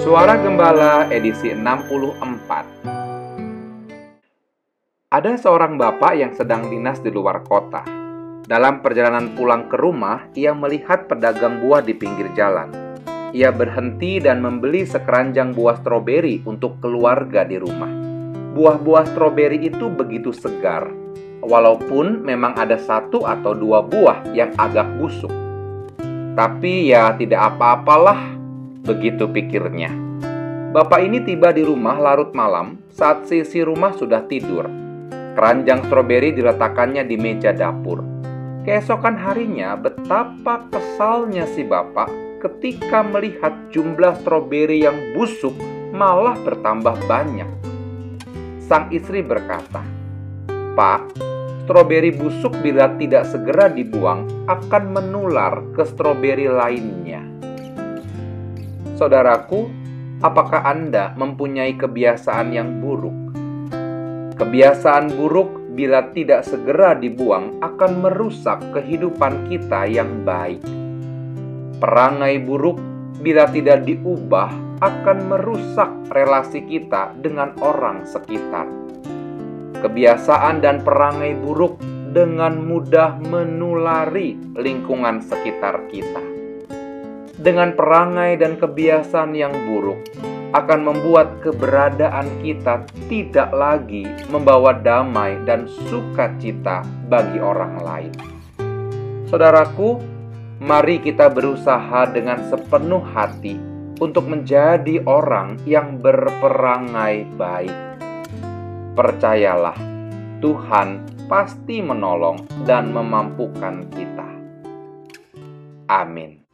Suara Gembala edisi 64 Ada seorang bapak yang sedang dinas di luar kota. Dalam perjalanan pulang ke rumah, ia melihat pedagang buah di pinggir jalan. Ia berhenti dan membeli sekeranjang buah stroberi untuk keluarga di rumah. Buah-buah stroberi itu begitu segar, walaupun memang ada satu atau dua buah yang agak busuk. Tapi ya tidak apa-apalah, begitu pikirnya. Bapak ini tiba di rumah larut malam saat sisi rumah sudah tidur. Keranjang stroberi diletakkannya di meja dapur. Keesokan harinya, betapa kesalnya si bapak ketika melihat jumlah stroberi yang busuk malah bertambah banyak. Sang istri berkata, "Pak, stroberi busuk bila tidak segera dibuang akan menular ke stroberi lainnya." Saudaraku, apakah Anda mempunyai kebiasaan yang buruk? Kebiasaan buruk bila tidak segera dibuang akan merusak kehidupan kita yang baik. Perangai buruk bila tidak diubah akan merusak relasi kita dengan orang sekitar. Kebiasaan dan perangai buruk dengan mudah menulari lingkungan sekitar kita dengan perangai dan kebiasaan yang buruk akan membuat keberadaan kita tidak lagi membawa damai dan sukacita bagi orang lain. Saudaraku, mari kita berusaha dengan sepenuh hati untuk menjadi orang yang berperangai baik. Percayalah, Tuhan pasti menolong dan memampukan kita. Amin.